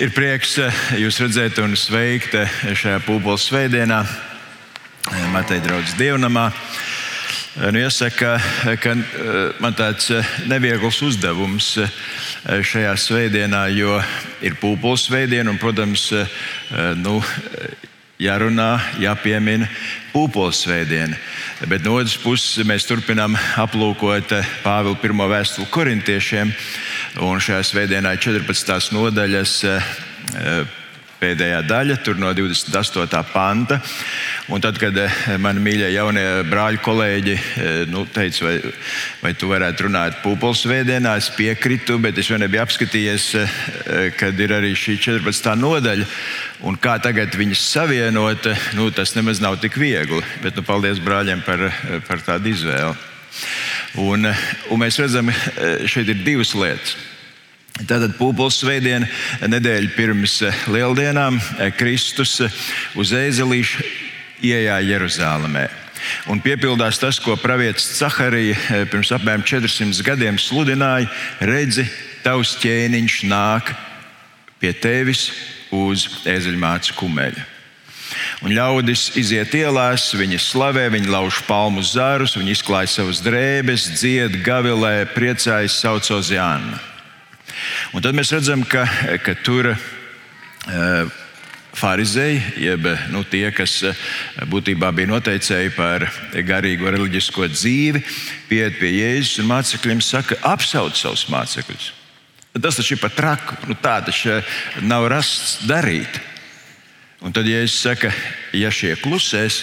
Ir prieks jūs redzēt un sveikt šajā pūpoles svētdienā, Mateja draugs dievnamā. Nu, jāsaka, ka man tāds neviegls uzdevums šajā svētdienā, jo ir pūpoles svētdiena un, protams, nu, jārunā, jāpiemina pūpoles svētdiena. Bet no otras puses, mēs turpinām aplūkot Pāvila pirmo vēstuli korintiešiem. Un šajā svētdienā ir 14. nodaļas pēdējā daļa, tur no 28. panta. Un tad, kad mani mīļie jaunie brāļi, kolēģi nu, teica, vai, vai tu varētu runāt pūpoles svētdienā, es piekritu, bet es vēl nebiju apskatījies, kad ir arī šī 14. nodaļa. Un kā tagad viņas savienot, nu, tas nemaz nav tik viegli. Bet nu, paldies brāļiem par, par tādu izvēli. Un, un mēs redzam, šeit ir divas lietas. Tātad pūpoles svētdiena, nedēļa pirms lieldienām, Kristus uz ēzelīša ienāca Jeruzalemē. Un piepildās tas, ko pravietis Caharija pirms apmēram 400 gadiem sludināja: redzi, tavs ķēniņš nāk pie tevis uz ēzeļmātes kumeļa. Un ļaudis iziet ielās, viņi slavē, viņi lauž palmu zārus, viņi izklāj savas drēbes, dzied, gavilē, priecājas, sauc uz Jānu. Un tad mēs redzam, ka, ka tur uh, Pharizēji, jeb nu, tie, kas būtībā bija noteicēji par garīgo reliģisko dzīvi, pieiet pie Jēzus un mācekļiem saka, apsauc savus mācekļus. Tas taču ir pat traku. Nu, tā taču nav rasts darīt. Un tad, ja es saku, ja šie klusēs,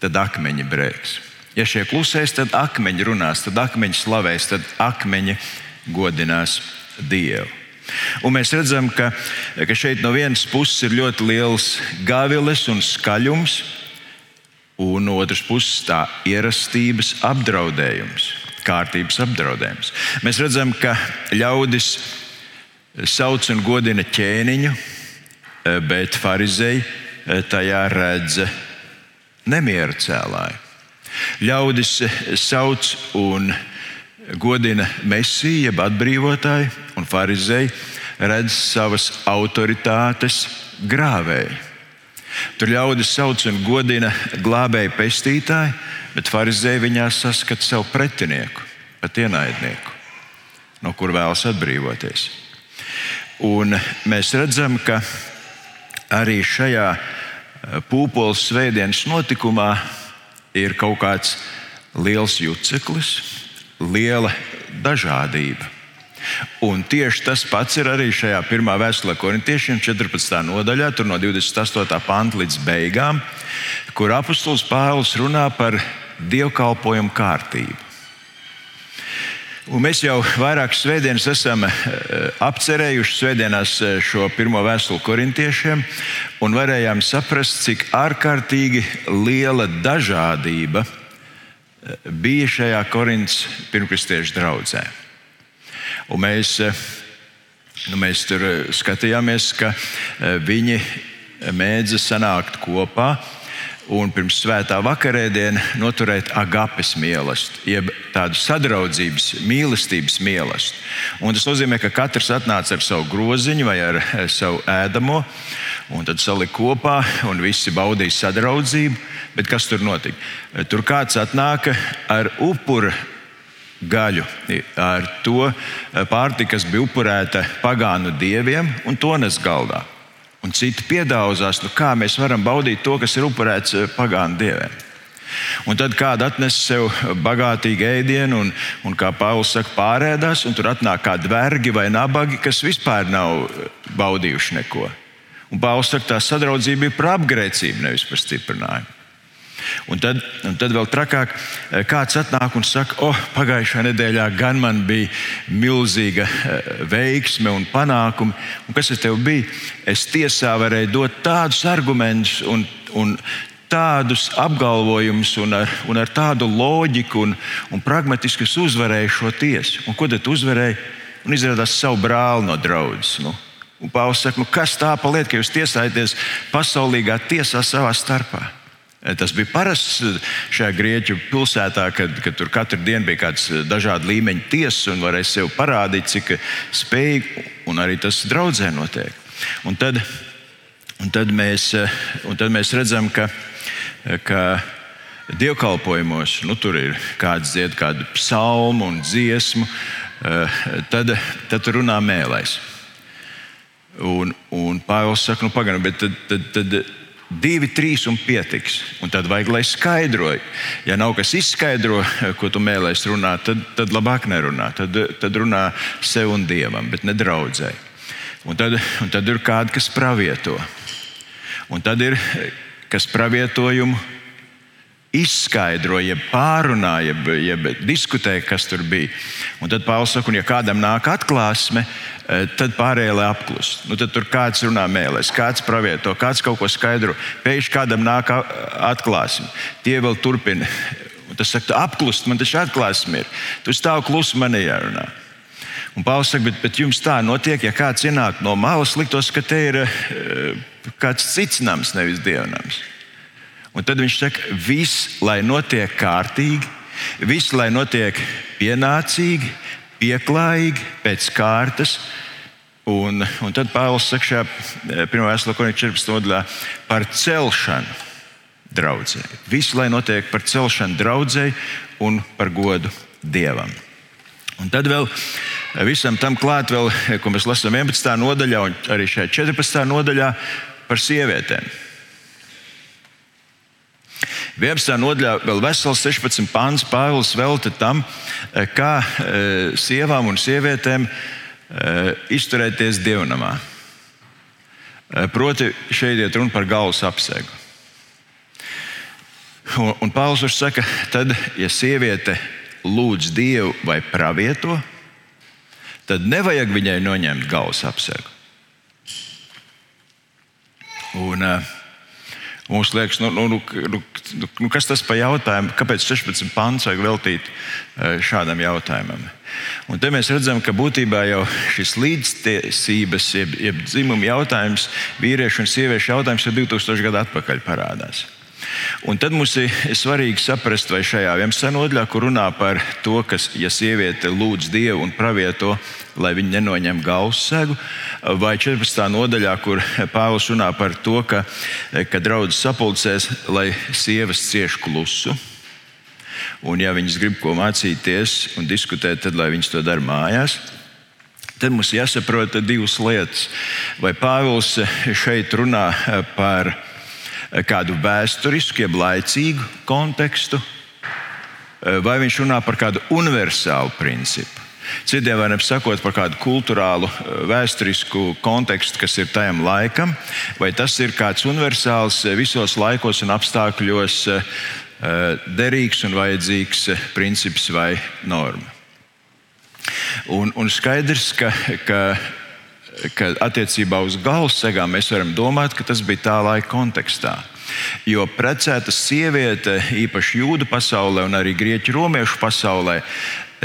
tad akmeņi brēks. Ja šie klusēs, tad akmeņi runās, tad akmeņi slavēs, tad akmeņi godinās Dievu. Un mēs redzam, ka, ka šeit no vienas puses ir ļoti liels gaviles un skaļums, un no otras puses tā ierastības apdraudējums kārtības apdraudējums. Mēs redzam, ka ļaudis sauc un godina ķēniņu, bet farizēji tajā redz nemieru cēlāju. Ļaudis sauc un godina mesiju, jeb atbrīvotāju, un farizēji redz savas autoritātes grāvēju. Tur ļaudis sauc un godina glābēju pestītāju, bet farizēji viņā saskata savu pretinieku, pat ienaidnieku, no kur vēlas atbrīvoties. Un mēs redzam, ka arī šajā eh, pūpoles svētdienas notikumā ir kaut kāds liels juceklis, liela dažādība. Un tieši tas pats ir arī šajā pirmā vēstulē korintiešiem, 14. nodaļā, no 28. panta līdz beigām, kur apustulis Pāvils runā par dievkalpojumu kārtību. Un mēs jau vairākas svētdienas esam eh, apcerējuši svētdienās eh, šo pirmo vēstuli korintiešiem un varējām saprast, cik ārkārtīgi liela dažādība eh, bija šajā Korintas pirmkristiešu draudzē. Un mēs, nu, mēs tur skatījāmies, ka viņi mēdza sanākt kopā un pirms svētā vakarēdienā noturēt agapes mīlestību, jeb tādu sadraudzības, mīlestības mīlestību. Un tas nozīmē, ka katrs atnāca ar savu groziņu vai ar eh, savu ēdamo, un tad salika kopā, un visi baudīja sadraudzību. Bet kas tur notika? Tur kāds atnāka ar upuru gaļu, ar to pārtiku, kas bija upurēta pagānu dieviem, un to nes galdā un citi piedāvās, nu, kā mēs varam baudīt to, kas ir upurēts eh, pagānu dieviem. Un tad kāda atnes sev bagātīgu ēdienu, un, un kā Pāvils saka, pārēdās, un tur atnāk kādi vergi vai nabagi, kas vispār nav eh, baudījuši neko. Un Pāvils saka, tā sadraudzība ir par apgrēcību, nevis par stiprinājumu. Un tad, un tad vēl trakāk, eh, kāds atnāk un saka, oh, pagājušā nedēļā gan man bija milzīga eh, veiksme un panākumi. Un kas tas bija? Es tiesā varēju dot tādus argumentus un, un tādus apgalvojumus un ar, un ar tādu loģiku un, un pragmatiski uzvarēju šo tiesu. Un ko tad uzvarēji? Un izrādās savu brāli no draudzes. Nu. Pāvils saka, nu kas tā paliek, ka jūs tiesājaties pasaulīgā tiesā savā starpā? Tas bija parasts šajā grieķu pilsētā, kad, kad tur katru dienu bija kāds dažādu līmeņu tiesas un varēja sev parādīt, cik spējīgi un arī tas draudzē notiek. Un tad, un tad, mēs, un tad mēs redzam, ka, ka dievkalpojumos nu, tur ir kāds dzied kādu psalmu un dziesmu, tad, tad runā mēlēs. Un, un Pāvils saka, nu, pagaidi, bet tad, tad, tad divi, trīs un pietiks. Un tad vajag, lai skaidroju. Ja nav kas izskaidro, ko tu mēlēsi runāt, tad, tad labāk nerunā. Tad, tad runā sev un dievam, bet ne draudzēji. Un tad, un tad ir kādi, kas pravieto. Un tad ir kas pravietojumu izskaidro, jeb pārunā, jeb, jeb diskutē, kas tur bija. Un tad Pāvils saka, un ja kādam nāk atklāsme, eh, tad pārējie lai apklust. Nu, tad tur kāds runā mēlēs, kāds pravieto, kāds kaut ko skaidro. Pēkšņi kādam nāk atklāsme. Tie vēl turpina. Un tas saka, apklust, man taču atklāsme ir. Tu stāv klusi, man jārunā. Un Pāvils saka, bet, bet jums tā notiek, ja kāds ienāk no malas, liktos, ka te ir uh, kāds cits nams, nevis dievnams. Un tad viņš saka, viss, lai notiek kārtīgi, viss, lai notiek pienācīgi, pieklājīgi, pēc kārtas. Un, un tad Pāvils saka, šajā 1. vēstulē, 14. nodaļā, par celšanu draudzē. Viss, lai notiek par celšanu draudzē un par godu dievam. Un tad vēl visam tam klāt, vēl, ko mēs lasām 11. nodaļā un arī šajā 14. nodaļā par sievietēm. 11. nodaļā vēl vesels 16 pāns Pāvils velta tam, eh, kā eh, sievām un sievietēm eh, izturēties dievnamā. Proti, šeit ir runa par galvas apsegu. Un, un Pāvils saka, tad, ja sieviete lūdz Dievu vai pravieto, tad nevajag viņai noņemt galvas apsegu. Un, uh, Mums liekas, nu, nu, nu, nu, nu, kas tas par jautājumu, kāpēc 16 pants vajag veltīt e, šādam jautājumam. Un te mēs redzam, ka būtībā jau šis līdztiesības, jeb, jeb dzimuma jautājums, vīriešu un sieviešu jautājums jau 2000 gadu atpakaļ parādās. Un tad mums ir svarīgi saprast, vai šajā 11. nodaļā, kur runā par to, ka, ja sieviete lūdz Dievu un pravieto, lai viņa nenoņem galvas segu, vai 14. nodaļā, kur Pāvils runā par to, ka, ka draudzes sapulcēs, lai sievas cieš klusu. Un, ja viņas grib ko mācīties un diskutēt, tad lai viņas to dara mājās. Tad mums jāsaprot divas lietas. Vai Pāvils šeit runā par kādu vēsturisku, jeb laicīgu kontekstu, eh, vai viņš runā par kādu universālu principu. Citiem vārdiem sakot, par kādu kultūrālu, eh, vēsturisku kontekstu, kas ir tajam laikam, vai tas ir kāds universāls eh, visos laikos un apstākļos derīgs un vajadzīgs princips vai norma. Un, un skaidrs, ka, ka ka attiecībā uz galvas segām mēs varam domāt, ka tas bija tā laika kontekstā. Jo precēta sieviete, īpaši jūdu pasaulē un arī grieķu romiešu pasaulē,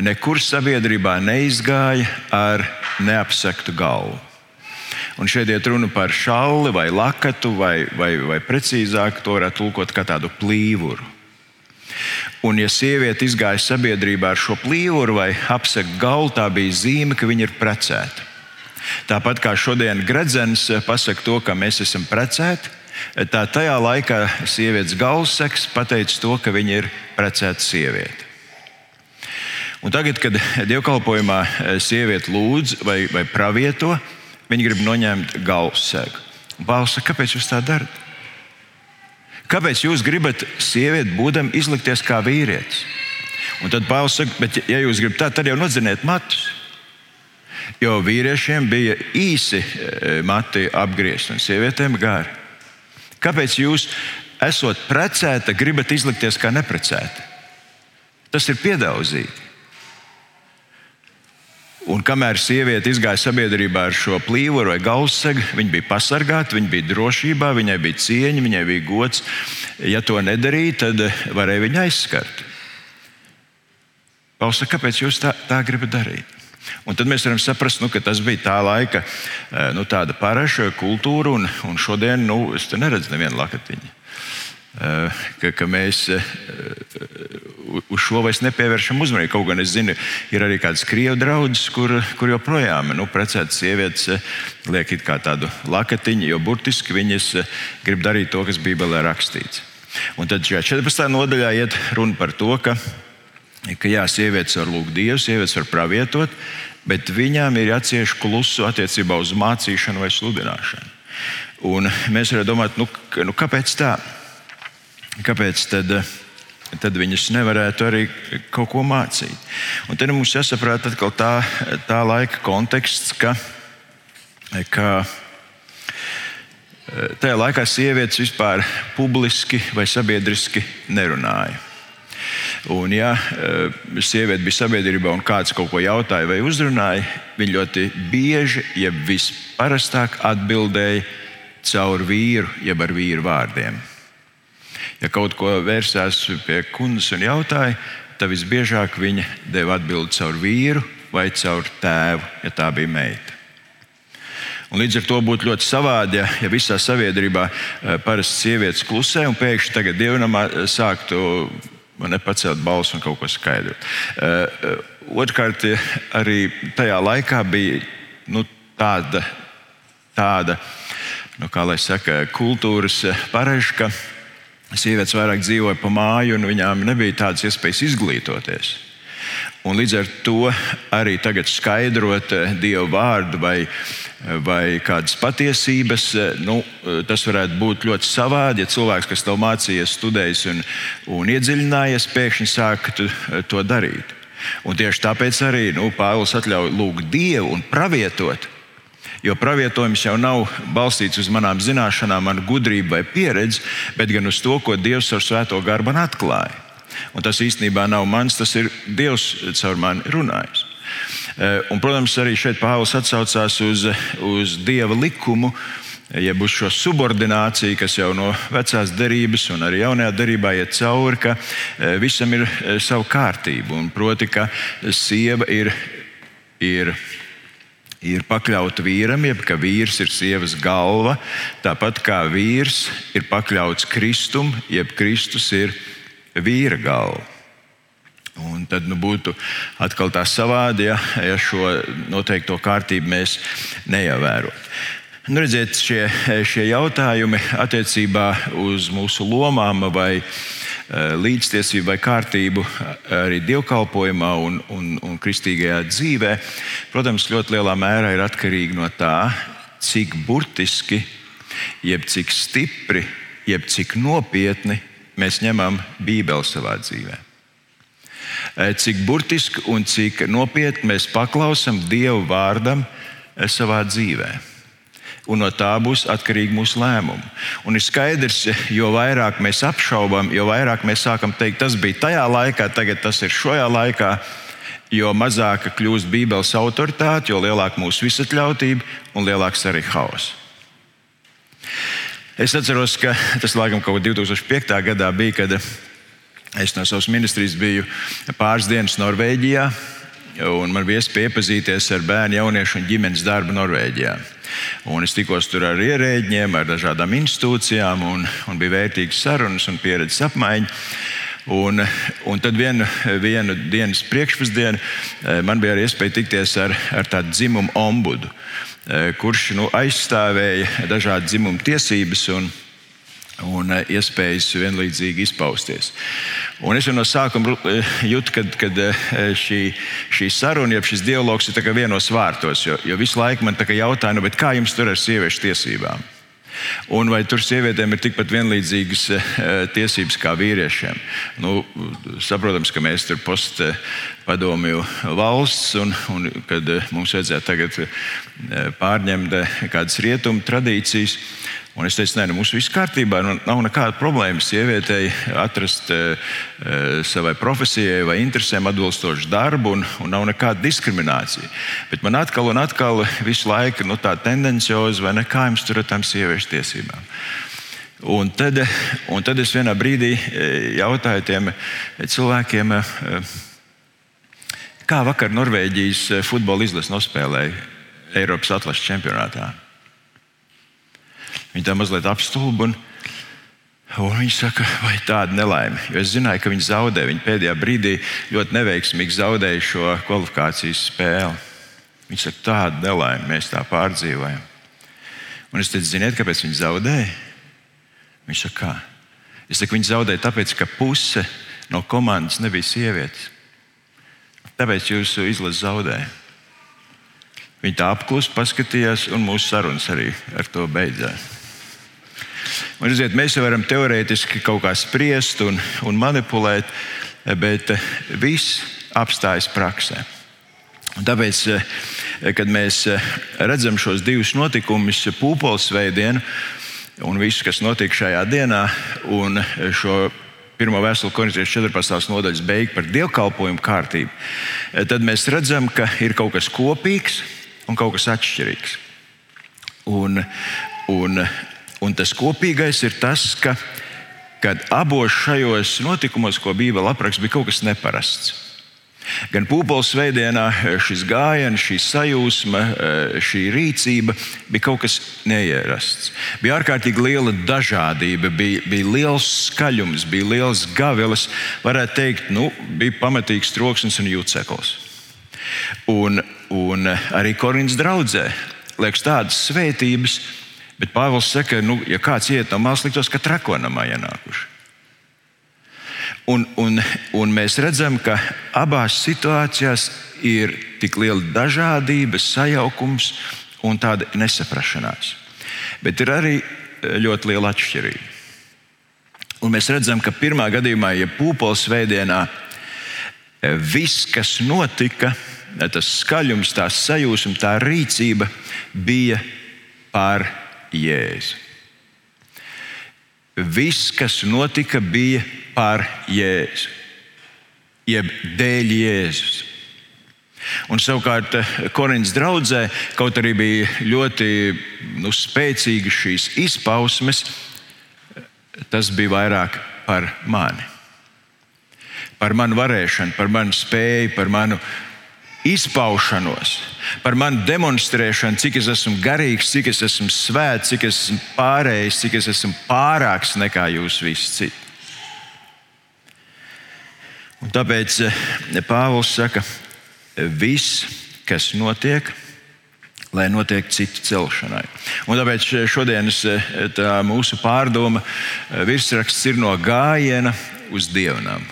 nekur sabiedrībā neizgāja ar neapsektu galvu. Un šeit ir runa par šalli vai lakatu, vai, vai, vai precīzāk to varētu tulkot kā tādu plīvuru. Un, ja sieviete izgāja sabiedrībā ar šo plīvuru vai apsektu galvu, tā bija zīme, ka viņa ir precēta. Tāpat kā šodien Gredzens pasaka to, ka mēs esam precēti, tā tajā laikā sievietes galvaseks pateica to, ka viņa ir precēta sieviete. Un tagad, kad dievkalpojumā sieviete lūdz vai, vai pravieto, viņa grib noņemt galvasegu. Pāvils saka, kāpēc jūs tā darat? Kāpēc jūs gribat sievieti būdam izlikties kā vīrietis? Un tad Pāvils saka, bet ja jūs gribat tā, tad jau nodziniet matus. Jo vīriešiem bija īsi e, mati apgriezti un sievietēm gari. Kāpēc jūs, esot precēta, gribat izlikties kā neprecēta? Tas ir piedaudzīgi. Un kamēr sieviete izgāja sabiedrībā ar šo plīvuru vai galvasegu, viņa bija pasargāta, viņa bija drošībā, viņai bija cieņa, viņai bija gods. Ja to nedarīja, tad varēja viņu aizskart. Pausa, kāpēc jūs tā, tā gribat darīt? Un tad mēs varam saprast, nu, ka tas bija tā laika eh, nu, paraša kultūra, un, un šodien nu, es neredzu nevienu lakatiņu. ka, ka mēs uz šo vairs nepievēršam uzmanību. Kaut gan es zinu, ir arī kādas krievu draudzes, kur, kur joprojām nu, precētas sievietes liek tādu lakatiņu, jo burtiski viņas grib darīt to, kas Bībelē rakstīts. Un tad šajā 14. nodaļā iet runa par to, ka, ka jā, sievietes var lūgt Dievu, sievietes var pravietot, bet viņām ir jācieš klusu attiecībā uz mācīšanu vai sludināšanu. Un mēs varam domāt, nu, nu, kāpēc tā? Kāpēc tad, tad viņas nevarētu arī kaut ko mācīt? Un tad mums jāsaprot tā, tā laika konteksts, ka, ka tajā laikā sievietes vispār publiski vai sabiedriski nerunāja. Un, ja sieviete bija sabiedrībā un kāds kaut ko jautāja vai uzrunāja, viņa ļoti bieži, ja visparastāk atbildēja caur vīru, jeb ar vīru vārdiem. Ja kaut ko vērsās pie kundas un jautāja, tad visbiežāk viņa deva atbildi caur vīru vai caur tēvu, ja tā bija meita. Un līdz ar to būtu ļoti savādi, ja, ja visā sabiedrībā eh, parasti sievietes klusē un pēkšņi tagad dievnamā eh, sāktu nepacelt balsi un kaut ko skaidrot. Eh, otrkārt, arī tajā laikā bija nu, tāda, tāda nu, kā lai saka, kultūras pareža, ka sievietes vairāk dzīvoja pa māju un viņām nebija tādas iespējas izglītoties. Un līdz ar to arī tagad skaidrot eh, Dieva vārdu vai, vai kādas patiesības, eh, nu, tas varētu būt ļoti savādi. Ja cilvēks, kas tev mācījies, studējis un, un iedziļinājies, pēkšņi sāk to darīt. Un tieši tāpēc arī nu, Pāvils atļauj lūgt Dievu un pravietot Jo pravietojums jau nav balstīts uz manām zināšanām, manu gudrību vai pieredzi, bet gan uz to, ko Dievs ar svēto garu man atklāja. Un tas īstenībā nav mans, tas ir Dievs caur mani runājis. Eh, un, protams, arī šeit Pāvils atsaucās uz, uz Dieva likumu, jeb uz šo subordināciju, kas jau no vecās derības un arī jaunajā derībā iet cauri, ka eh, visam ir eh, sava kārtība. Un proti, ka sieva ir. ir ir pakļauta vīram, jeb ka vīrs ir sievas galva, tāpat kā vīrs ir pakļauts Kristum, jeb Kristus ir vīra galva. Un tad nu, būtu atkal tā savādi, ja, ja šo noteikto kārtību mēs neievērotu. Nu, redziet, šie, šie jautājumi attiecībā uz mūsu lomām vai Eh, līdztiesību vai kārtību eh, arī dievkalpojumā un, un, un kristīgajā dzīvē, protams, ļoti lielā mērā ir atkarīgi no tā, cik burtiski, jeb cik stipri, jeb cik nopietni mēs ņemam Bībeli savā dzīvē. Eh, cik burtiski un cik nopietni mēs paklausām Dievu vārdam savā dzīvēm un no tā būs atkarīgi mūsu lēmumi. Un ir skaidrs, jo vairāk mēs apšaubām, jo vairāk mēs sākam teikt, tas bija tajā laikā, tagad tas ir šajā laikā, jo mazāka kļūst Bībeles autoritāte, jo lielāka mūsu visatļautība un lielāks arī haoss. Es atceros, ka tas laikam kaut kā 2005. gadā bija, kad es no savas ministrijas biju pāris dienas Norvēģijā, man bija iespēja iepazīties ar bērnu, jauniešu un ģimenes darbu Norvēģijā. Un es tikos tur ar ierēģiem, ar dažādām institūcijām, un, un bija vērtīgas sarunas un pieredzes apmaiņa. Un, un tad vienu, vienu dienas priekšpusdienu eh, man bija arī iespēja tikties ar, ar tādu dzimumu ombudu, kurš nu, aizstāvēja dažādu dzimumu tiesības. Un, un eh, iespējas vienlīdzīgi izpausties. Un es jau no sākuma eh, jūtu, ka kad eh, šī, šī saruna, jeb šis dialogs ir vienos vārtos, jo, jo visu laiku man jautā, nu, kā jums tur ar sieviešu tiesībām? Un vai tur sievietēm ir tikpat vienlīdzīgas tiesības kā vīriešiem? Nu, saprotams, ka mēs tur postpadomju valsts, un, un kad mums vajadzētu tagad pārņemt kādas rietumu tradīcijas. Un es teicu, nē, nu, mums viss kārtībā. Nu, nav nekāda problēma sievietei atrast e, savai profesijai vai interesēm atbilstošu darbu, un, un nav nekāda diskriminācija. Bet man atkal un atkal visu laiku nu, tā tendenciozi, vai ne, kā jums tur ar tām sieviešu tiesībām. Un tad, un tad es vienā brīdī e, jautāju tiem cilvēkiem, kā vakar Norvēģijas futbola izlase nospēlēja Eiropas atlases čempionātā. Viņi tā mazliet apstulba. Un, Un viņš saka, vai tāda nelaime? Jo es zināju, ka viņi zaudē. Viņi pēdējā brīdī ļoti neveiksmīgi zaudēja šo kvalifikācijas spēli. Viņš saka, tāda nelaime mēs tā pārdzīvojam. Un es teicu, ziniet, kāpēc viņi zaudēja? Viņš saka, kā? Es saku, viņi zaudēja tāpēc, ka puse no komandas nebija sievietes. Tāpēc jūsu izlase zaudēja. Viņi tā apklusi paskatījās, un mūsu sarunas arī ar to beidzās. Un, redziet, mēs jau varam teorētiski kaut kā spriest un, un manipulēt, bet eh, viss apstājas praksē. Un tāpēc, eh, kad mēs eh, redzam šos divus notikumus, pūpoles veidienu un visu, kas notiek šajā dienā, un šo pirmo vēstuli korintiešu 14. nodaļas beigu par dievkalpojumu kārtību, tad mēs redzam, ka ir kaut kas kopīgs un kaut kas atšķirīgs. Un, un Un tas kopīgais ir tas, ka kad abos šajos notikumos, ko Bībele apraksta, bija kaut kas neparasts. Gan pūpoles veidienā šis gājiens, šī sajūsma, šī rīcība bija kaut kas neierasts. Bija ārkārtīgi liela dažādība, bija, bija liels skaļums, bija liels gavilis. Varētu teikt, nu, bija pamatīgs troksnis un jūtseklis. Un, un arī Korintas draudzē liekas tādas svētības, Bet Pāvils saka, ka, nu, ja kāds iet no malas, liktos, ka trakonamā ienākuši. Un, un, un mēs redzam, ka abās situācijās ir tik liela dažādība, sajaukums un tāda nesaprašanās. Bet ir arī eh, ļoti liela atšķirība. Un mēs redzam, ka pirmā gadījumā, ja pūpoles veidienā eh, viss, kas notika, tas skaļums, tā sajūsma, tā rīcība bija pār Jēzu. Viss, kas notika, bija par Jēzu, jeb dēļ Jēzus. Un savukārt Korintas draudzē, kaut arī bija ļoti nu, spēcīgas šīs izpausmes, tas bija vairāk par mani. Par manu varēšanu, par manu spēju, par manu izpaušanos, par manu demonstrēšanu, cik es esmu garīgs, cik es esmu svēts, cik es esmu pārējis, cik es esmu pārāks nekā jūs visi citi. Un tāpēc eh, Pāvils saka, viss, kas notiek, lai notiek citu celšanai. Un tāpēc šodienas eh, mūsu pārdoma eh, virsraksts ir no gājiena uz dievnām.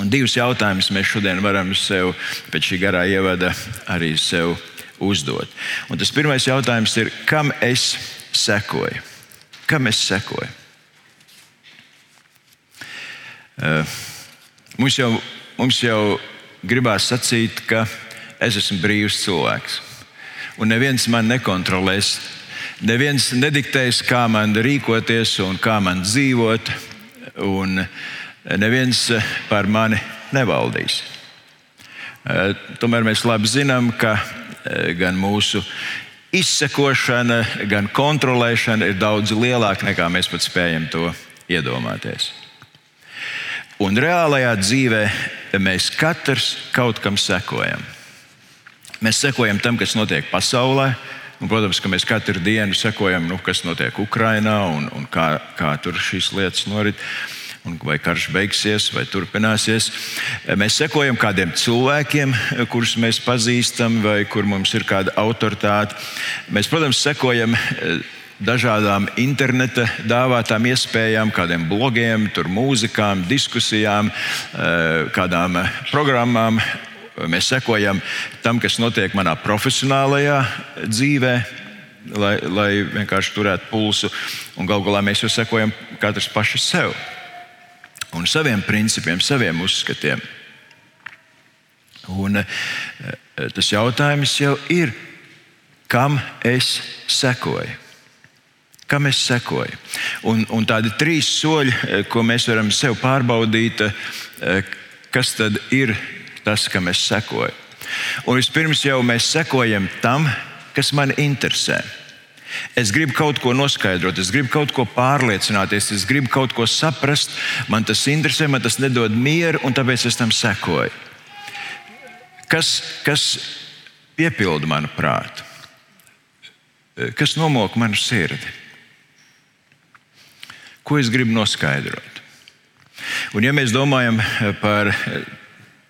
Un divus jautājumus mēs šodien varam sev pēc šī garā ievada arī sev uzdot. Un tas pirmais jautājums ir, kam es sekoju? Kam es sekoju? Uh, mums, jau, mums jau gribās sacīt, ka es esmu brīvs cilvēks. Un neviens man nekontrolēs. Neviens nediktēs, kā man rīkoties un kā man dzīvot. Un, uh, neviens eh, par mani nevaldīs. Eh, tomēr mēs labi zinām, ka eh, gan mūsu izsekošana, gan kontrolēšana ir daudz lielāka nekā mēs pat spējam to iedomāties. Un reālajā dzīvē mēs katrs kaut kam sekojam. Mēs sekojam tam, kas notiek pasaulē, un, protams, ka mēs katru dienu sekojam, nu, kas notiek Ukrajinā un, un kā, kā tur šīs lietas norit vai karš beigsies, vai turpināsies. Mēs sekojam kādiem cilvēkiem, kurus mēs pazīstam, vai kur mums ir kāda autoritāte. Mēs, protams, sekojam eh, dažādām interneta dāvātām iespējām, kādiem blogiem, mūzikām, diskusijām, eh, kādām programmām. Mēs sekojam tam, kas notiek manā profesionālajā dzīvē, lai, lai vienkārši turētu pulsu. Galu galā mēs jau sekojam katrs paši sev un saviem principiem, saviem uzskatiem. Un, eh, tas jautājums jau ir, kam es sekoju? Kam es sekoju? Un, un tādi trīs soļi, eh, ko mēs varam sev pārbaudīt, eh, kas tad ir tas, kam es sekoju. Un vispirms jau mēs sekojam tam, kas man interesē. Es gribu kaut ko noskaidrot, es gribu kaut ko pārliecināties, es gribu kaut ko saprast. Man tas interesē, man tas nedod mieru, un tāpēc es tam sekoju. Kas, kas piepilda manu prātu? Kas nomok manu sirdi? Ko es gribu noskaidrot? Un, ja mēs domājam par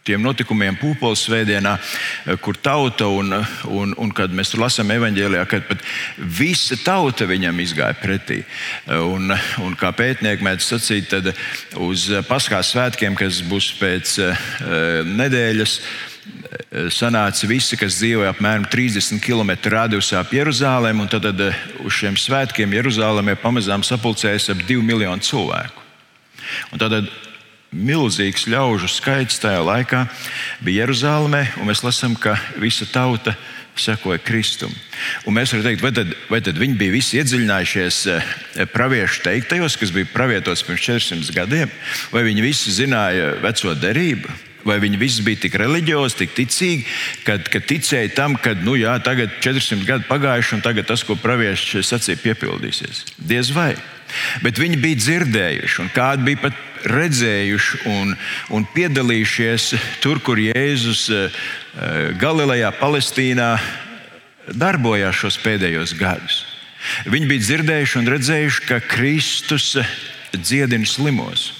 tiem notikumiem Pūpoles svētdienā, kur tauta un, un, un kad mēs tur lasām evanģēlijā, kad pat visa tauta viņam izgāja pretī. Un, un kā pētnieki mēdz sacīt, tad uz Paskās svētkiem, kas būs pēc uh, nedēļas, sanāca visi, kas dzīvoja apmēram 30 km radiusā ap Jeruzalem, un tad uz šiem svētkiem Jeruzalemē pamazām sapulcējas ap 2 miljonu cilvēku. Un tad milzīgs ļaužu skaits tajā laikā bija Jeruzalemē, un mēs lasām, ka visa tauta sekoja Kristum. Un mēs varam teikt, vai tad, vai tad viņi bija visi iedziļinājušies eh, praviešu teiktajos, kas bija pravietots pirms 400 gadiem, vai viņi visi zināja veco derību? Vai viņi visi bija tik reliģiozi, tik ticīgi, kad, kad ticēja tam, ka nu, jā, tagad 400 gadi pagājuši un tagad tas, ko pravieši sacīja, piepildīsies? Diez vai. Bet viņi bija dzirdējuši, un kādi bija pat redzējuši un, un piedalījušies tur, kur Jēzus eh, Galilejā, Palestīnā darbojās šos pēdējos gadus. Viņi bija dzirdējuši un redzējuši, ka Kristus dziedina slimos.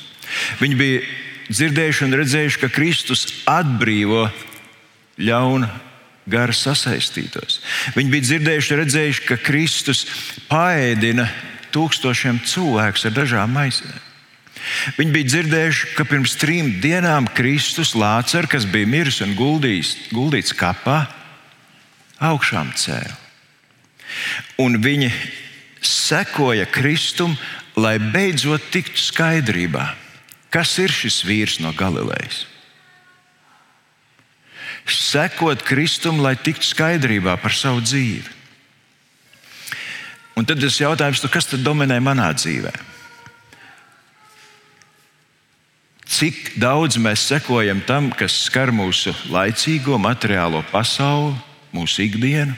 Viņi bija dzirdējuši un redzējuši, ka Kristus atbrīvo ļaunu garu sasaistītos. Viņi bija dzirdējuši un redzējuši, ka Kristus paēdina tūkstošiem cilvēku ar dažām maisēm. Viņi bija dzirdējuši, ka pirms trim dienām Kristus Lācis, kas bija miris un guldījis, guldīts kapā, augšām cēlā. Un viņi sekoja Kristum, lai beidzot tiktu skaidrībā, kas ir šis vīrs no Galilejas. Sekot Kristum, lai tiktu skaidrībā par savu dzīvi. Un tad tas jautājums, kas tad dominē manā dzīvē? Cik daudz mēs sekojam tam, kas skar mūsu laicīgo materiālo pasauli, mūsu ikdienu,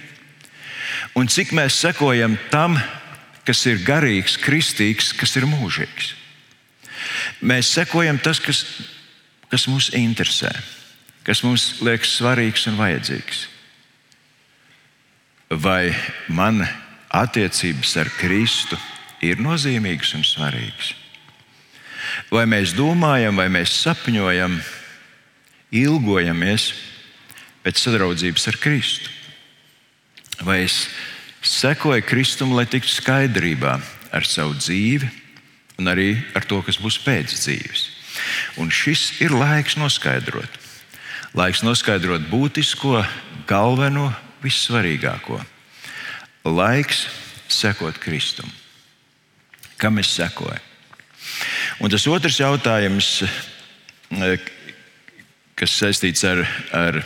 un cik mēs sekojam tam, kas ir garīgs, kristīgs, kas ir mūžīgs. Mēs sekojam tas, kas, kas mūs interesē, kas mums liekas svarīgs un vajadzīgs. Vai man attiecības ar Kristu ir nozīmīgas un svarīgas. Vai mēs domājam, vai mēs sapņojam, ilgojamies pēc sadraudzības ar Kristu? Vai es sekoju Kristum, lai tiktu skaidrībā ar savu dzīvi un arī ar to, kas būs pēc dzīves? Un šis ir laiks noskaidrot. Laiks noskaidrot būtisko, galveno, vissvarīgāko laiks sekot Kristum. Kam es sekoju? Un tas otrs jautājums, e, kas saistīts ar, ar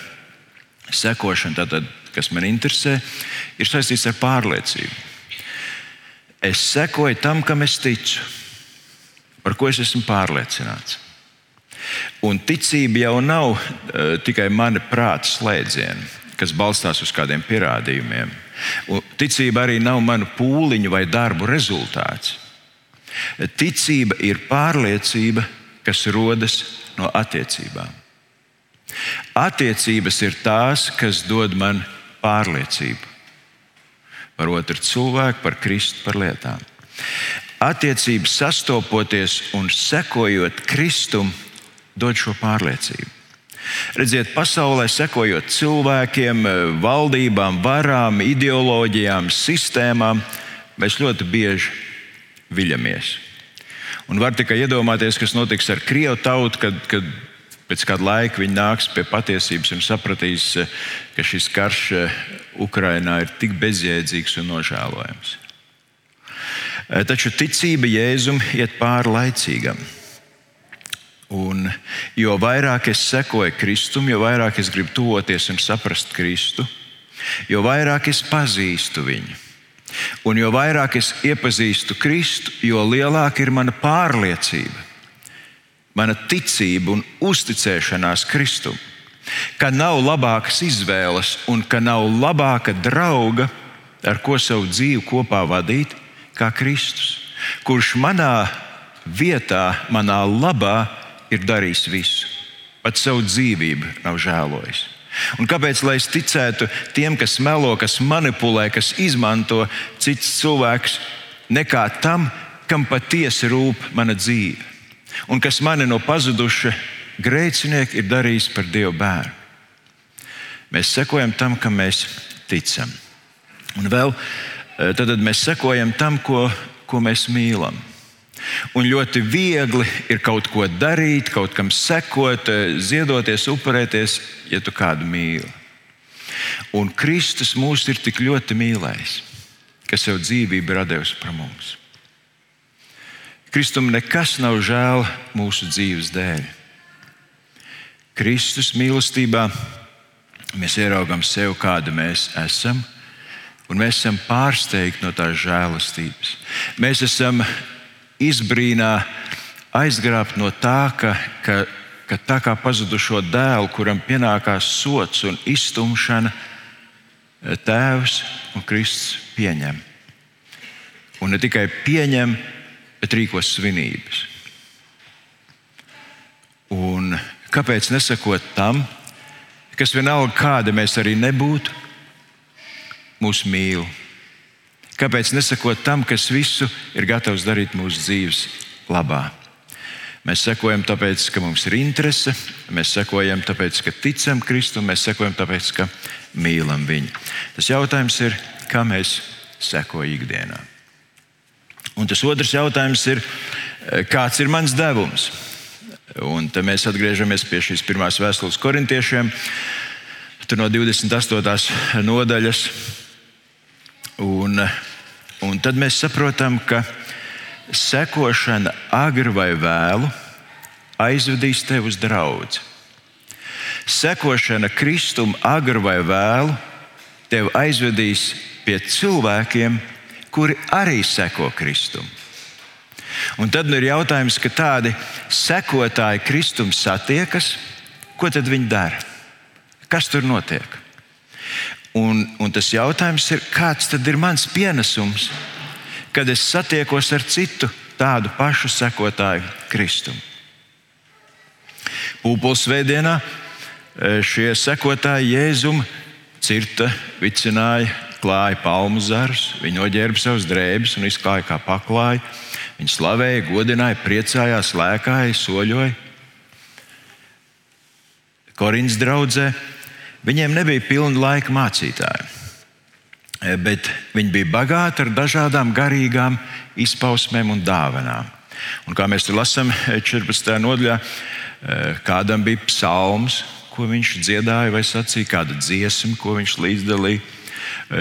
sekošanu, tātad, kas man interesē, ir saistīts ar pārliecību. Es sekoju tam, kam es ticu, par ko es esmu pārliecināts. Un ticība jau nav uh, tikai mana prāta slēdziena, kas balstās uz kādiem pierādījumiem Un ticība arī nav manu pūliņu vai darbu rezultāts. Ticība ir pārliecība, kas rodas no attiecībām. Attiecības ir tās, kas dod man pārliecību par otru cilvēku, par Kristu, par lietām. Attiecības sastopoties un sekojot Kristum, dod šo pārliecību. Redziet, pasaulē sekojot cilvēkiem, valdībām, varām, ideoloģijām, sistēmām, mēs ļoti bieži viļamies. Un var tikai iedomāties, kas notiks ar Krievu tautu, kad, kad pēc kāda laika viņi nāks pie patiesības un sapratīs, ka šis karš Ukrajinā ir tik bezjēdzīgs un nožēlojams. Taču ticība Jēzum iet pāri laicīgam. Un jo vairāk es sekoju Kristum, jo vairāk es gribu tuvoties un saprast Kristu, jo vairāk es pazīstu viņu. Un jo vairāk es iepazīstu Kristu, jo lielāka ir mana pārliecība, mana ticība un uzticēšanās Kristum. Ka nav labākas izvēles un ka nav labāka drauga, ar ko savu dzīvi kopā vadīt, kā Kristus, kurš manā vietā, manā labā ir darījis visu, pat savu dzīvību nav žēlojis. Un kāpēc lai es ticētu tiem, kas melo, kas manipulē, kas izmanto citus cilvēkus, nekā tam, kam patiesi rūp mana dzīve, un kas mani no pazuduša grēcinieka ir darījis par Dieva bērnu. Mēs sekojam tam, kam mēs ticam. Un vēl eh, tad mēs sekojam tam, ko, ko mēs mīlam. Un ļoti viegli ir kaut ko darīt, kaut kam sekot, eh, ziedoties, upurēties, ja tu kādu mīli. Un Kristus mūs ir tik ļoti mīlējis, ka sev dzīvību ir devis par mums. Kristum nekas nav žēl mūsu dzīves dēļ. Kristus mīlestībā mēs ieraugām sevi, kāda mēs esam, un mēs esam pārsteigti no tās žēlastības. Mēs esam izbrīnā aizgrābti no tā, ka, ka, ka tā kā pazudušo dēlu, kuram pienākās sots un iztumšana, Tēvs un Kristus pieņem. Un ne tikai pieņem, bet rīkos svinības. Un kāpēc nesakot tam, kas vienalga kāda mēs arī nebūtu, mūs mīl? Kāpēc nesakot tam, kas visu ir gatavs darīt mūsu dzīves labā? Mēs sekojam, tāpēc, ka mums ir interese, mēs sekojam, tāpēc, ka ticam Kristum, mēs sekojam, tāpēc, ka mīlam viņu. Tas jautājums ir, kā mēs sekojam ikdienā. Un tas otrs jautājums ir, kāds ir mans devums? Un te mēs atgriežamies pie šīs pirmās vēstules korintiešiem, no 28. nodaļas. Un, un tad mēs saprotam, ka sekošana agri vai vēlu aizvedīs tevi uz draugu. Sekošana Kristum agri vai vēlu tevi aizvedīs pie cilvēkiem, kuri arī seko Kristum. Un tad nu ir jautājums, ka tādi sekotāji Kristum satiekas, ko tad viņi dara? Kas tur notiek? Un, un tas jautājums ir, kāds tad ir mans pienesums, kad es satiekos ar citu tādu pašu sekotāju Kristum? Pūpoles veidienā e, šie sekotāji Jēzum cirta, vicināja, klāja palmu zarus, viņi noģērba savus drēbes un izklāja kā paklāju. Viņi slavēja, godināja, priecājās, lēkāja, soļoja. Korintas draudzē viņiem nebija pilna laika mācītāji, bet viņi bija bagāti ar dažādām garīgām izpausmēm un dāvanām. Un kā mēs lasām 14. nodaļā, kādam bija psalms, ko viņš dziedāja vai sacīja, kāda dziesma, ko viņš līdzdalīja.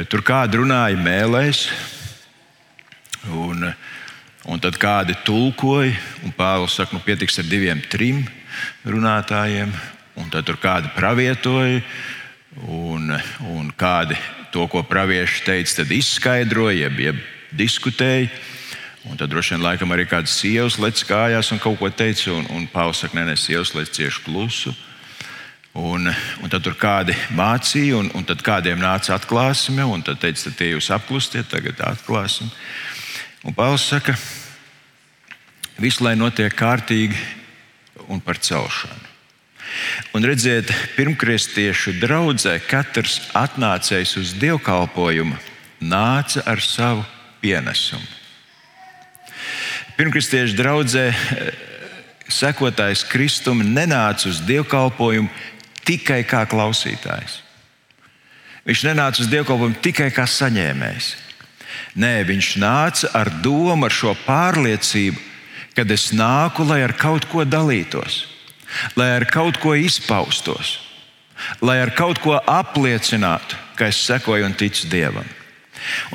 Tur kādi runāja mēlēs, un, un tad kādi tulkoja. Pāvils saka, nu pietiks ar diviem, trim runātājiem, un tad tur kādi pravietoja, un, un kādi to, ko pravieši teica, tad izskaidroja, jeb, jeb diskutēja. Un tad droši vien laikam arī kādas sievas lec kājās un kaut ko teica, un, un Pāvils saka, nē, nē, sievas lec cieši klusu. Un, un tad tur kādi mācīja, un, un tad kādiem nāca atklāsme, un tad teica, tad tie jūs apklustiet, tagad atklāsim. Un Pāvils saka, viss lai notiek kārtīgi un par celšanu. Un redziet, pirmkristiešu draudzē katrs atnācējs uz dievkalpojumu nāca ar savu pienesumu. Pirmkristiešu draudzē sekotājs Kristum nenāca uz dievkalpojumu tikai kā klausītājs. Viņš nenāca uz dievkalpojumu tikai kā saņēmējs. Nē, viņš nāca ar domu, ar šo pārliecību, ka es nāku, lai ar kaut ko dalītos, lai ar kaut ko izpaustos, lai ar kaut ko apliecinātu, ka es sekoju un ticu Dievam.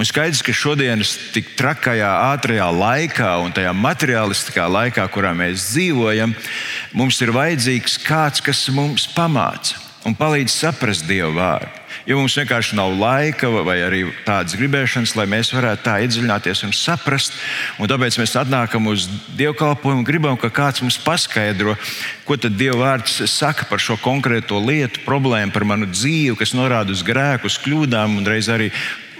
Un skaidrs, ka šodienas tik trakajā, ātrajā laikā un tajā materiālistiskā laikā, kurā mēs dzīvojam, mums ir vajadzīgs kāds, kas mums pamāca un palīdz saprast Dieva vārdu. Jo mums vienkārši nav laika vai arī tādas gribēšanas, lai mēs varētu tā iedziļināties un saprast. Un tāpēc mēs atnākam uz dievkalpojumu un gribam, ka kāds mums paskaidro, ko tad Dieva vārds saka par šo konkrēto lietu, problēmu, par manu dzīvi, kas norāda uz grēku, uz kļūdām un reiz arī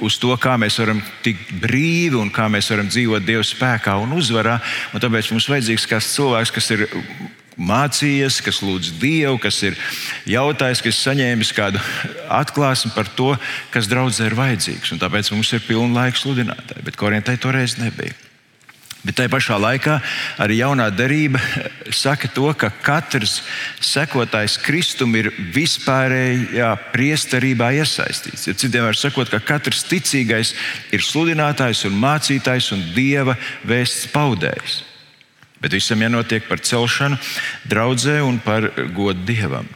uz to, kā mēs varam tikt brīvi un kā mēs varam dzīvot Dieva spēkā un uzvarā. Un tāpēc mums vajadzīgs kāds cilvēks, kas ir mācījies, kas lūdz Dievu, kas ir jautājis, kas saņēmis kādu atklāsmi par to, kas draudzē ir vajadzīgs. Un tāpēc mums ir pilna laika sludinātāji, bet Korintai toreiz nebija. Bet tajā pašā laikā arī jaunā derība saka to, ka katrs sekotājs Kristum ir vispārējā priesterībā iesaistīts. Ja citiem vārdiem sakot, ka katrs ticīgais ir sludinātājs un mācītājs un dieva vēsts paudējs. Bet visam jānotiek par celšanu, draudzē un par godu dievam.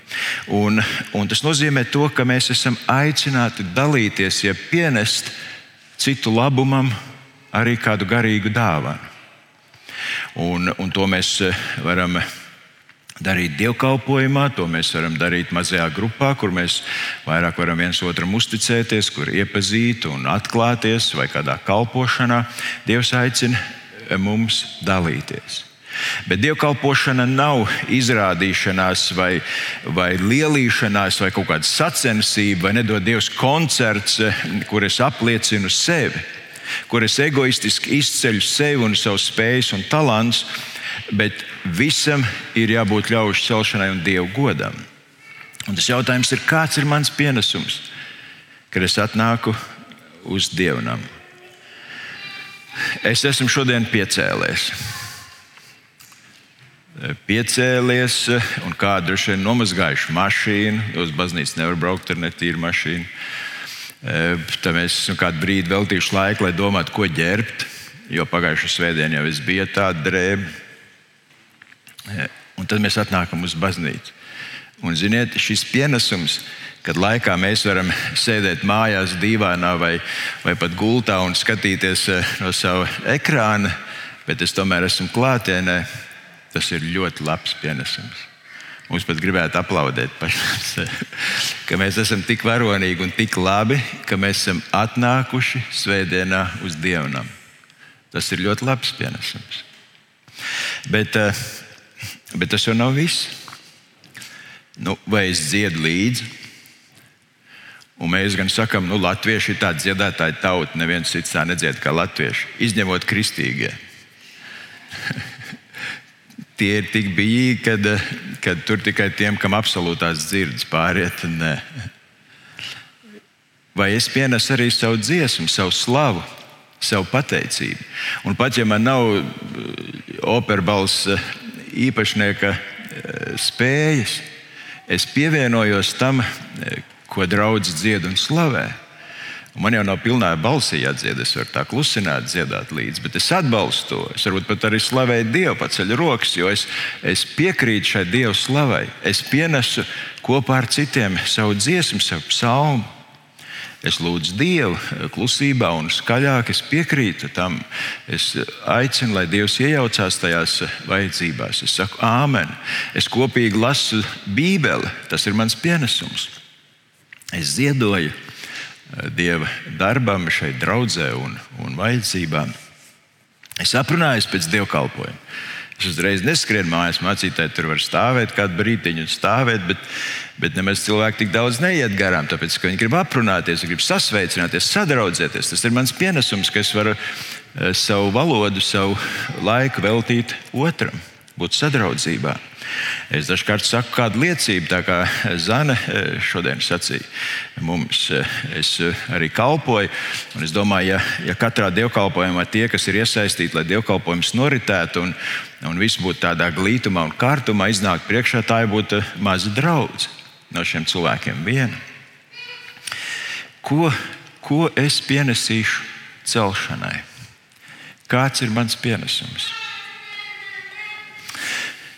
Un, un tas nozīmē to, ka mēs esam aicināti dalīties, ja pienest citu labumam arī kādu garīgu dāvanu. Un, un to mēs eh, varam darīt dievkalpojumā, to mēs varam darīt mazajā grupā, kur mēs vairāk varam viens otram uzticēties, kur iepazīt un atklāties, vai kādā kalpošanā. Dievs aicina eh, mums dalīties. Bet dievkalpošana nav izrādīšanās, vai, vai lielīšanās, vai kaut kāda sacensība, vai nedod Dievs koncerts, eh, kur es apliecinu sevi kur es egoistiski izceļu sevi un savu spējas un talants, bet visam ir jābūt ļaužu celšanai un dievu godam. Un tas jautājums ir, kāds ir mans pienesums, kad es atnāku uz dievnam? Es esmu šodien piecēlējis. Piecēlies, un kādu droši vien nomazgājuši mašīnu. Uz baznīcu nevar braukt ar netīru mašīnu. Tad mēs esam kādu brīdi veltījuši laiku, lai domātu, ko ģērbt. Jo pagājušā svētdienā jau es biju tāda drēbe. Un tad mēs atnākam uz baznīcu. Un, ziniet, šis pienesums, kad laikā mēs varam sēdēt mājās, dīvainā vai, vai pat gultā un skatīties no sava ekrāna, bet es tomēr esmu klātienē, tas ir ļoti labs pienesums. Mums pat gribētu aplaudēt pašam, ka mēs esam tik varonīgi un tik labi, ka mēs esam atnākuši svētdienā uz dievnam. Tas ir ļoti labs pienesums. Bet, eh, bet tas jau nav viss. Nu, vai es dziedu līdzi? Un mēs gan sakām, nu, latvieši ir tāda dziedātāja tauta, neviens cits tā nedzied kā latvieši, izņemot kristīgie. tie ir tik bijīgi, kad, kad tur tikai tiem, kam absolūtās dzirdes pāriet. Nē. Vai es pienesu arī savu dziesmu, savu slavu, savu pateicību? Un pat ja man nav eh, operbalss eh, īpašnieka eh, spējas, es pievienojos tam, ko draugs dzied un slavē. Man jau nav pilnā balsī jādzied, es varu tā klusināt, dziedāt līdzi, bet es atbalstu to. Es varbūt pat arī slavēju Dievu, paceļ rokas, jo es, es piekrītu šai Dieva slavai. Es pienesu kopā ar citiem savu dziesmu, savu psalmu. Es lūdzu Dievu klusībā un skaļāk. Es piekrītu tam. Es aicinu, lai Dievs iejaucās tajās vajadzībās. Es saku, Āmen. Es kopīgi lasu Bībeli. Tas ir mans pienesums. Es ziedoju Dieva darbam, šai draudzē un, un vajadzībām. Es aprunājos pēc dievkalpojuma. Es uzreiz neskrienu mājās, mācītāji tur var stāvēt kādu brīdiņu un stāvēt, bet, bet nemaz cilvēki tik daudz neiet garām, tāpēc ka viņi grib aprunāties, grib sasveicināties, sadraudzēties. Tas ir mans pienesums, ka es varu eh, savu valodu, savu laiku veltīt otram, būt sadraudzībā. Es dažkārt saku kādu liecību, tā kā Zana eh, šodien sacīja. Mums, eh, es eh, arī kalpoju, un es domāju, ja, ja katrā dievkalpojumā tie, kas ir iesaistīti, lai dievkalpojums noritētu un, un viss būtu tādā glītumā un kārtumā, iznākt priekšā, tā būtu maza draudzene no šiem cilvēkiem viena. Ko, ko es pienesīšu celšanai? Kāds ir mans pienesums?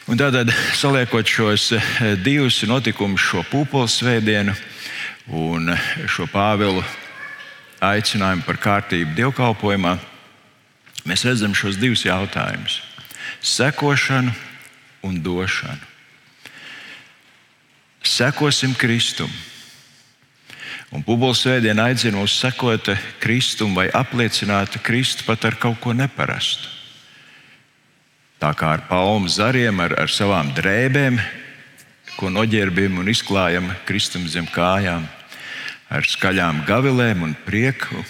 Un tātad, saliekot šos eh, divus notikumus, šo pūpolu svētdienu un šo Pāvilu aicinājumu par kārtību dievkalpojumā, mēs redzam šos divus jautājumus - sekošanu un došanu. Sekosim Kristum. Un Pūpoles svētdiena aicina mūs sekot Kristum vai apliecināt Kristu pat ar kaut ko neparastu. Tā kā ar palmu zariem, ar, ar savām drēbēm, ko noģērbjam un izklājam kristam zem kājām, ar skaļām gavilēm un prieku.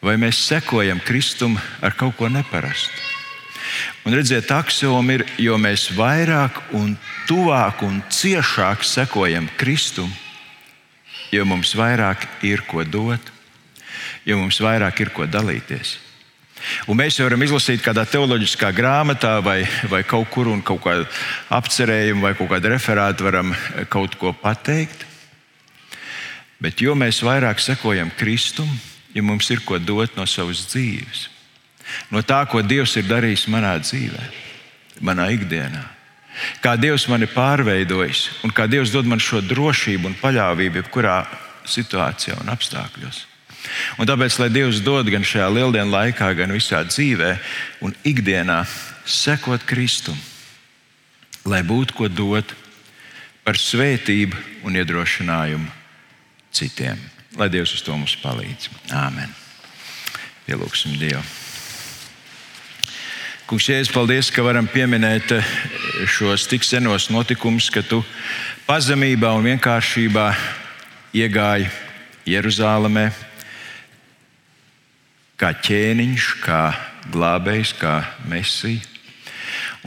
Vai mēs sekojam Kristum ar kaut ko neparastu? Un redziet, axioma ir, jo mēs vairāk un tuvāk un ciešāk sekojam Kristum, jo mums vairāk ir ko dot, jo mums vairāk ir ko dalīties. Un mēs jau varam izlasīt kādā teoloģiskā grāmatā, vai, vai kaut kur, un kaut kādu apcerējumu, vai kaut kādu referātu varam kaut ko pateikt. Bet jo mēs vairāk sekojam Kristum, jo mums ir ko dot no savas dzīves, no tā, ko Dievs ir darījis manā dzīvē, manā ikdienā. Kā Dievs mani pārveidojis un kā Dievs dod man šo drošību un paļāvību jebkurā situācijā un apstākļos. Un tāpēc, lai Dievs dod gan šajā lieldienu laikā, gan visā dzīvē un ikdienā, sekot Kristum, lai būtu ko dot par svētību un iedrošinājumu citiem. Lai Dievs uz to mums palīdz. Āmen. Pielūgsim Dievu. Kungs, Jēzus, paldies, ka varam pieminēt šos tik senos notikumus, ka tu pazemībā un vienkāršībā iegāji Jeruzalemē kā ķēniņš, kā glābējs, kā mesija.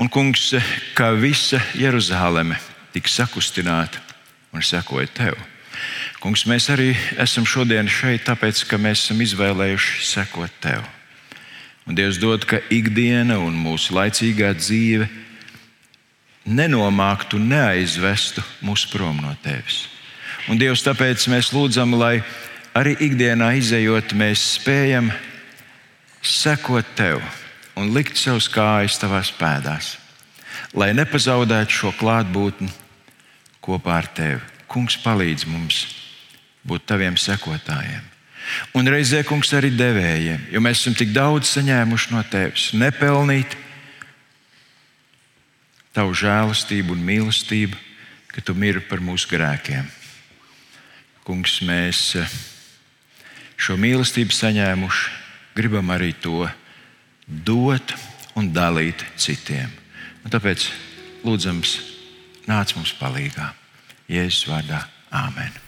Un, kungs, kā visa Jeruzaleme tika sakustināta un sekoja tev. Kungs, mēs arī esam šodien šeit, tāpēc, ka mēs esam izvēlējuši sekot tev. Un Dievs dod, ka ikdiena un mūsu laicīgā dzīve nenomāktu, neaizvestu mūs prom no tevis. Un Dievs, tāpēc mēs lūdzam, lai arī ikdienā izējot, mēs spējam sekot tev un likt savus kājas tavās pēdās, lai nepazaudētu šo klātbūtni kopā ar tevi. Kungs palīdz mums būt taviem sekotājiem. Un reizē, kungs, arī devējiem, jo mēs esam tik daudz saņēmuši no tevis, nepelnīt tavu žēlastību un mīlestību, ka tu miri par mūsu grēkiem. Kungs, mēs eh, šo mīlestību saņēmuši gribam arī to dot un dalīt citiem. Un tāpēc lūdzams, nāc mums palīdzīgā. Jēzus vārdā, Āmen!